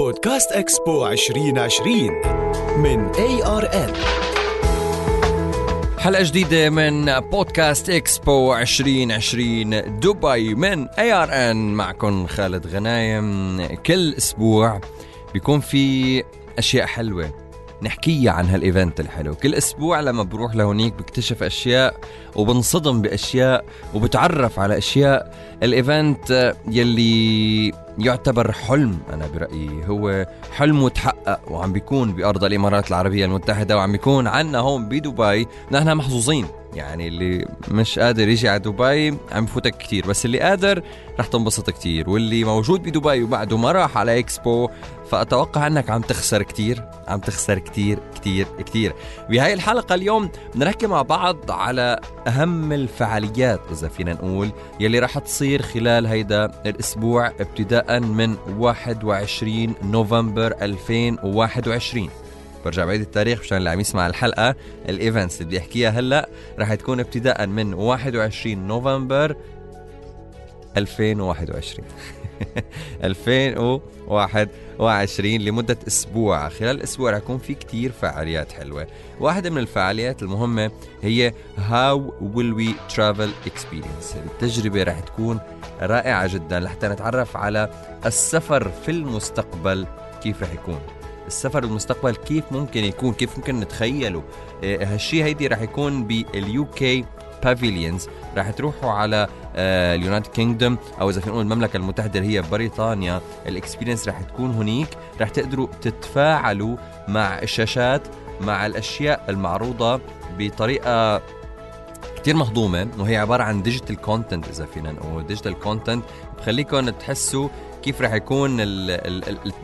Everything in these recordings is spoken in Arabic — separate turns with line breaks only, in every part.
بودكاست إكسبو 2020 من ARN
حلقة جديدة من بودكاست إكسبو 2020 دبي من ARN معكم خالد غنايم. كل أسبوع بيكون في أشياء حلوة. نحكيها عن هال event الحلو. كل أسبوع لما بروح لهونيك بكتشف أشياء وبنصدم بأشياء وبتعرف على أشياء. الإيفنت يلي يعتبر حلم أنا برأيي هو حلم متحقق وعم بيكون بأرض الإمارات العربية المتحدة وعم بيكون عنا هون بدبي. نحن محظوظين. يعني اللي مش قادر يجي على دبي عم بفوتك كتير بس اللي قادر رح تنبسط كتير واللي موجود بدبي وبعده ما راح على إكسبو فأتوقع أنك عم تخسر كتير عم تخسر كتير كتير كتير. بهاي الحلقة اليوم بدنا نحكي مع بعض على أهم الفعاليات إذا فينا نقول يلي رح تصير خلال هيدا الأسبوع ابتداء من 21 نوفمبر 2021 برجع بعيد التاريخ مشان اللي عم يسمع الحلقة. الايفنتس اللي بدي احكيها هلأ رح تكون ابتداء من 21 نوفمبر 2021 2021 لمدة أسبوع. خلال الأسبوع رح يكون في كتير فعاليات حلوة. واحدة من الفعاليات المهمة هي How Will We Travel Experience. التجربة رح تكون رائعة جدا. لحتى نتعرف على السفر في المستقبل كيف رح يكون. السفر المستقبل كيف ممكن يكون كيف ممكن نتخيله؟ آه، هالشيء هيدي رح يكون بال UK pavilions راح تروحوا على ال United آه، Kingdom أو إذا فينا نقول المملكة المتحدة اللي هي بريطانيا. ال experience راح تكون هنيك. راح تقدروا تتفاعلوا مع الشاشات مع الأشياء المعروضة بطريقة كتير مهضومة وهي عبارة عن digital content إذا فينا نقول. digital content بخليكم تحسوا كيف رح يكون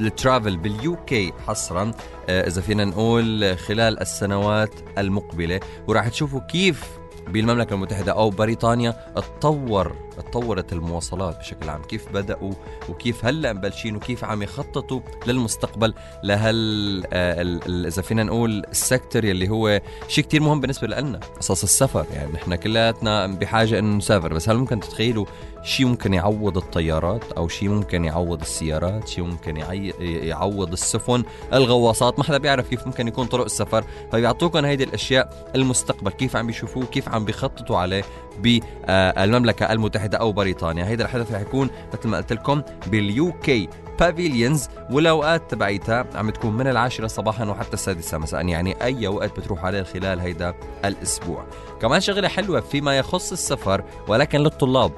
ال travel بال UK حصرا؟ آه، إذا فينا نقول خلال السنوات المقبلة وراح تشوفوا كيف بالمملكة المتحدة أو بريطانيا تطور تطورت المواصلات بشكل عام. كيف بدأوا وكيف هلأ مبلشين وكيف عم يخططوا للمستقبل لهال آه، إذا فينا نقول السكتر يلي هو شيء كتير مهم بالنسبة لنا قصص السفر. يعني نحن كلياتنا بحاجة إنه نسافر بس هل ممكن تتخيلوا شيء ممكن يعوض الطيارات أو شيء ممكن يعوض السيارات شيء ممكن يعوض السفن الغواصات؟ ما حدا بيعرف كيف ممكن يكون طرق السفر. فبيعطوكم هيدي الأشياء المستقبل كيف عم بيشوفوه كيف عم بيخططوا عليه بالمملكه المتحده أو بريطانيا. هيدا الحدث رح يكون مثل ما قلت لكم بال UK pavilions والأوقات تبعيتها عم تكون من العاشرة صباحا وحتى السادسة مساء. يعني أي وقت بتروح عليه خلال هيدا الأسبوع. كمان شغلة حلوة فيما يخص السفر ولكن للطلاب.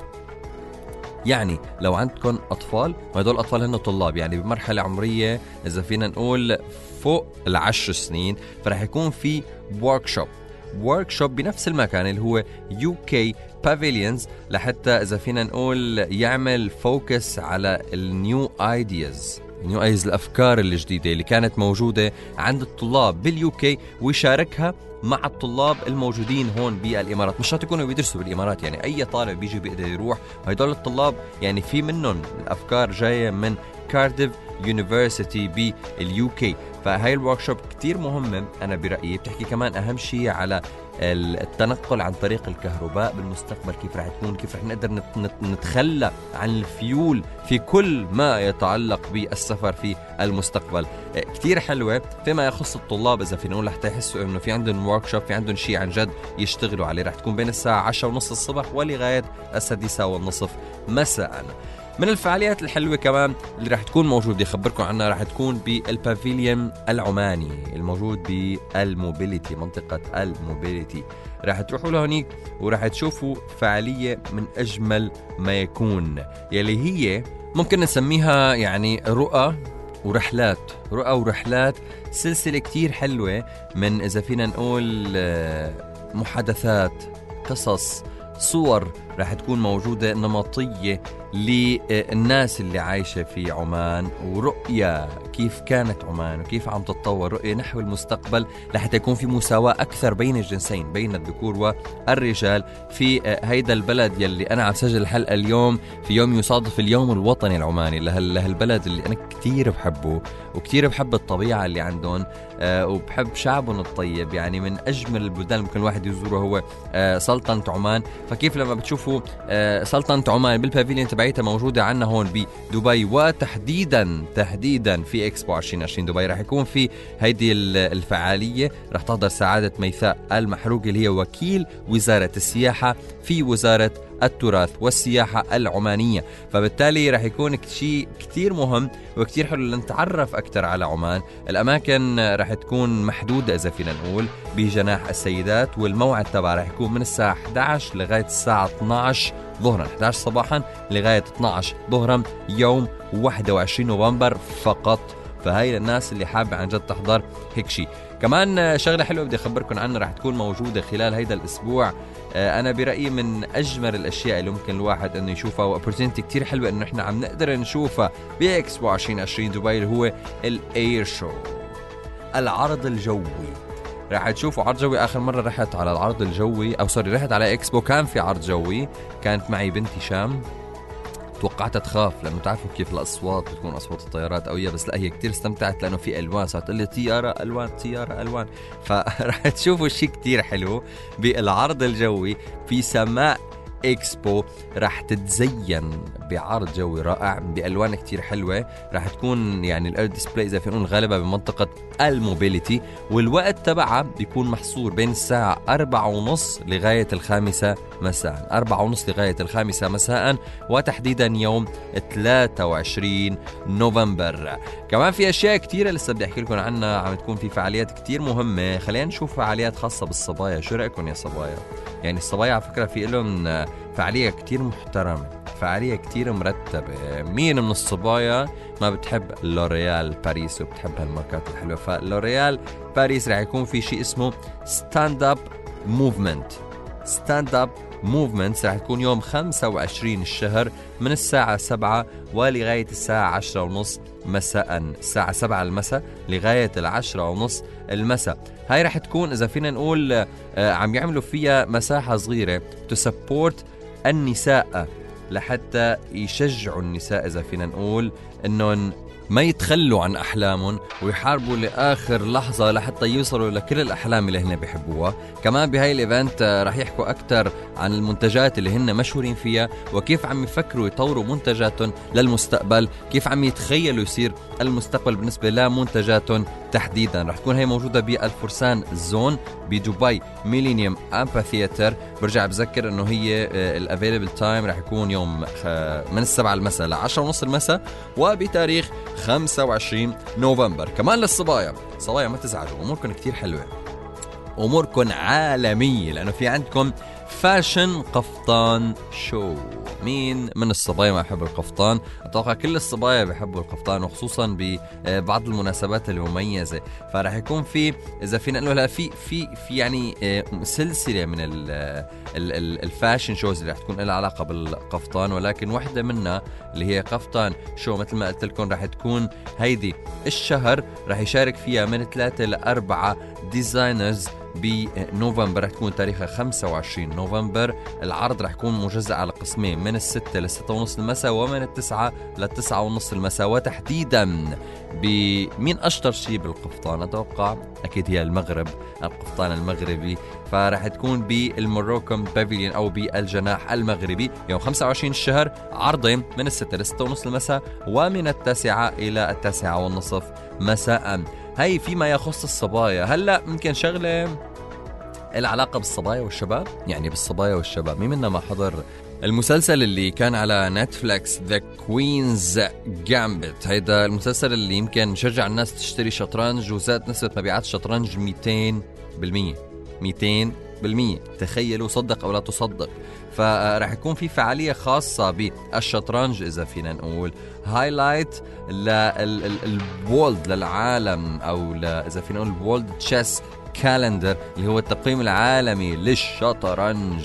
يعني لو عندكم أطفال وهدول الأطفال هن طلاب يعني بمرحلة عمرية إذا فينا نقول فوق العشر سنين فرح يكون في workshop workshop بنفس المكان اللي هو UK pavilions لحتى إذا فينا نقول يعمل focus على ال new ideas new ideas الأفكار الجديدة اللي كانت موجودة عند الطلاب بال UK ويشاركها مع الطلاب الموجودين هون بالإمارات. مش شرط يكونوا بيدرسوا بالإمارات يعني أي طالب بيجي بيقدر يروح. وهدول الطلاب يعني في منهم الأفكار جاية من Cardiff University بال UK فهاي ال workshop كثير مهمه أنا برأيي. بتحكي كمان أهم شيء على التنقل عن طريق الكهرباء بالمستقبل. كيف رح تكون كيف رح نقدر نتخلى عن الفيول في كل ما يتعلق بالسفر في المستقبل. آه، كتير حلوة. فيما يخص الطلاب إذا فينا نقول لحتى يحسوا إنه في عندهم workshop في عندهم شيء عن جد يشتغلوا عليه. رح تكون بين الساعة 10 ونص الصبح ولغاية السادسة والنصف مساءً. من الفعاليات الحلوة كمان اللي راح تكون موجودة. خبركم عنها راح تكون بال Pavilion العماني الموجود بال Mobility منطقة ال Mobility. راح تروحوا لهونيك وراح تشوفوا فعالية من أجمل ما يكون يلي هي ممكن نسميها يعني رؤى ورحلات. رؤى ورحلات سلسلة كتير حلوة من إذا فينا نقول آه، محادثات قصص صور راح تكون موجودة نمطية للناس اللي عايشة في عمان ورؤية كيف كانت عمان وكيف عم تتطور رؤية نحو المستقبل لحتى يكون في مساواة أكثر بين الجنسين بين الذكور والرجال. في هيدا البلد يلي أنا عم سجل الحلقة اليوم في يوم يصادف اليوم الوطني العماني لهالبلد اللي أنا كتير بحبه وكتير بحب الطبيعة اللي عندهم آه، وبحب شعبهم الطيب. يعني من أجمل البلدان ممكن الواحد يزوره هو آه، سلطنة عمان. فكيف لما بتشوفوا تشوفوا آه، سلطنة عمان بالبافيليون تبعيتها موجودة عنا هون بدبي. وتحديدا تحديدا في إكسبو 2020 دبي رح يكون في هيدي الفعالية. رح تحضر سعادة ميثاء المحروق اللي هي وكيل وزارة السياحة. في وزارة التراث والسياحة العمانية. فبالتالي رح يكون شيء كتير مهم وكتير حلو لنتعرف أكثر على عمان. الأماكن رح تكون محدودة إذا فينا نقول بجناح السيدات والموعد تبعها رح يكون من الساعة 11 لغاية الساعة 12 ظهرا. 11 صباحا لغاية 12 ظهرا يوم 21 نوفمبر فقط. فهي للناس اللي حابة عن جد تحضر هيك شيء. كمان شغلة حلوة بدي أخبركم عنها رح تكون موجودة خلال هيدا الأسبوع. آه، أنا برأيي من أجمل الأشياء اللي ممكن الواحد إنه يشوفها واوبورتونيتي كثير حلوة إنه إحنا عم نقدر نشوفها باكسبو 2020 دبي اللي هو ال Air Show العرض الجوي. راح تشوفوا عرض جوي. آخر مرة رحت على العرض الجوي أو sorry رحت على اكسبو كان في عرض جوي. كانت معي بنتي شام. توقعتها تخاف لأنه تعرفوا كيف الأصوات بتكون أصوات الطيارات قوية بس لا هي كتير استمتعت لأنه في ألوان صارت لي طيارة ألوان طيارة ألوان. فرح تشوفوا شيء كتير حلو بالعرض الجوي في سماء إكسبو راح تتزين بعرض جوي رائع بألوان كتير حلوة. راح تكون يعني ال air display إذا فينا غالبا بمنطقة ال Mobility والوقت تبعها بيكون محصور بين الساعة أربعة ونص لغاية الخامسة مساء. أربعة ونص لغاية الخامسة مساء وتحديدا يوم 23 نوفمبر. كمان في أشياء كثيره لسه بدي أحكي لكم عنها عم تكون في فعاليات كثير مهمة. خلينا نشوف فعاليات خاصة بالصبايا. شو رأيكم يا صبايا؟ يعني الصبايا على فكرة في لهم فعالية كتير محترمة فعالية كتير مرتبة. مين من الصبايا ما بتحب لوريال باريس وبتحب هالماركات الحلوة؟ فلوريال باريس رح يكون في شيء اسمه Stand Up Movement Stand Up Movement رح تكون يوم 25 الشهر من الساعة 7 ولغاية الساعة 10 ونص مساء. الساعة 7 المساء لغاية العشرة ونص المساء. هاي رح تكون إذا فينا نقول آه، عم يعملوا فيها مساحة صغيرة ت support النساء لحتى يشجعوا النساء إذا فينا نقول أنهم ما يتخلوا عن أحلامهم ويحاربوا لآخر لحظة لحتى يوصلوا لكل الأحلام اللي هن بيحبوها. كمان بهاي ال event آه، رح يحكوا أكثر عن المنتجات اللي هن مشهورين فيها وكيف عم يفكروا يطوروا منتجاتهم للمستقبل كيف عم يتخيلوا يصير المستقبل بالنسبة لمنتجاتهم تحديدا. رح تكون هي موجودة بالفرسان zone بدبي Millennium Amphitheater. برجع بذكر إنه هي ال available time رح يكون يوم من السبعة المساء ل 10 ونص المساء وبتاريخ 25 نوفمبر. كمان للصبايا. صبايا ما تزعلوا أموركم كتير حلوة. اموركم عالمية لأنه في عندكم fashion قفطان show. مين من الصبايا ما يحب القفطان؟ أتوقع كل الصبايا بيحبوا القفطان وخصوصا ببعض المناسبات المميزة. فراح يكون في إذا فينا نقول في في في يعني آه، سلسلة من ال fashion shows اللي رح تكون لها علاقة بالقفطان. ولكن واحدة منها اللي هي قفطان show مثل ما قلت لكم رح تكون هيدي. الشهر رح يشارك فيها من ثلاثة لاربعه designers بنوفمبر رح تكون تاريخها 25 نوفمبر. العرض رح يكون مجزأ على قسمين من الستة لستة ونص المساء ومن التسعة للتسعة ونص المساء. وتحديدا بمين أشطر شيء بالقفطان؟ أتوقع أكيد هي المغرب القفطان المغربي. فرح تكون بالموروكم بافيليون أو بالجناح المغربي. يوم 25 الشهر عرضين من الستة لستة ونص المساء ومن التاسعة إلى التاسعة والنصف مساء. هي فيما يخص الصبايا. هلأ يمكن شغلة؟ العلاقة بالصبايا والشباب؟ يعني بالصبايا والشباب. مين منا ما حضر المسلسل اللي كان على نتفليكس؟ The Queen's Gambit هيدا المسلسل اللي يمكن شجع الناس تشتري شطرنج وزاد نسبة مبيعات الشطرنج 200% 200 بالمية. تخيلوا صدق أو لا تصدق. فراح يكون في فعالية خاصة بالشطرنج إذا فينا نقول highlight لل world للعالم أو إذا فينا نقول ال World Chess Calendar اللي هو التقييم العالمي للشطرنج.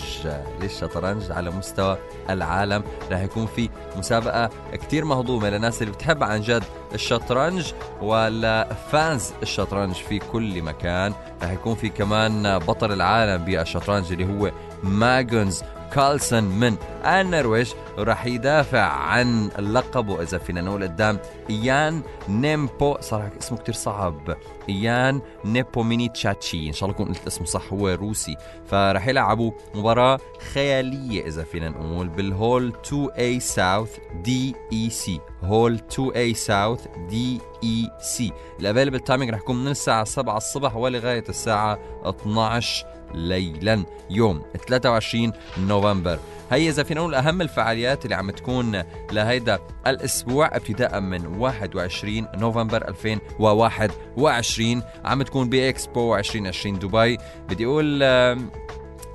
للشطرنج على مستوى العالم. راح يكون في مسابقة كتير مهضومة للناس اللي بتحب عن جد الشطرنج ول fans الشطرنج في كل مكان. راح يكون في كمان بطل العالم بالشطرنج اللي هو ماجنوس كارلسون من النرويج وراح يدافع عن اللقب وإذا فينا نقول قدام إيان نيمبو. صراحة اسمه كتير صعب. إيان نيبوميني تشاتشي. إن شاء الله كنت قلت اسمه صح هو روسي. فراح يلعبوا مباراة خيالية إذا فينا نقول بال Hall 2A South DEC. Hall 2A South DEC. ال available timing رح يكون من الساعة 7 الصبح ولغاية الساعة 12 ليلا يوم 23 نوفمبر. هي إذا فينا نقول أهم الفعاليات اللي عم تكون لهيدا الأسبوع ابتداء من 21 نوفمبر 2021 عم تكون بإكسبو 2020 دبي. بدي أقول ان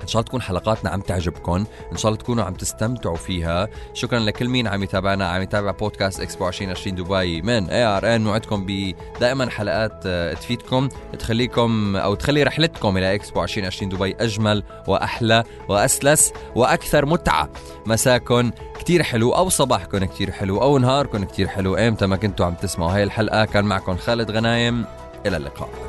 شاء الله تكون حلقاتنا عم تعجبكم إن شاء الله تكونوا عم تستمتعوا فيها. شكرا لكل مين عم يتابعنا عم يتابع بودكاست إكسبو 2020 دبي من ARN موعدكم بدائما حلقات آه، تفيدكم تخليكم أو تخلي رحلتكم إلى إكسبو 2020 دبي أجمل وأحلى وأسلس وأكثر متعة. مساكم كتير حلو أو صباحكم كتير حلو أو نهاركم كتير حلو ايمتى ما كنتوا عم تسمعوا هاي الحلقة. كان معكم خالد غنايم. إلى اللقاء.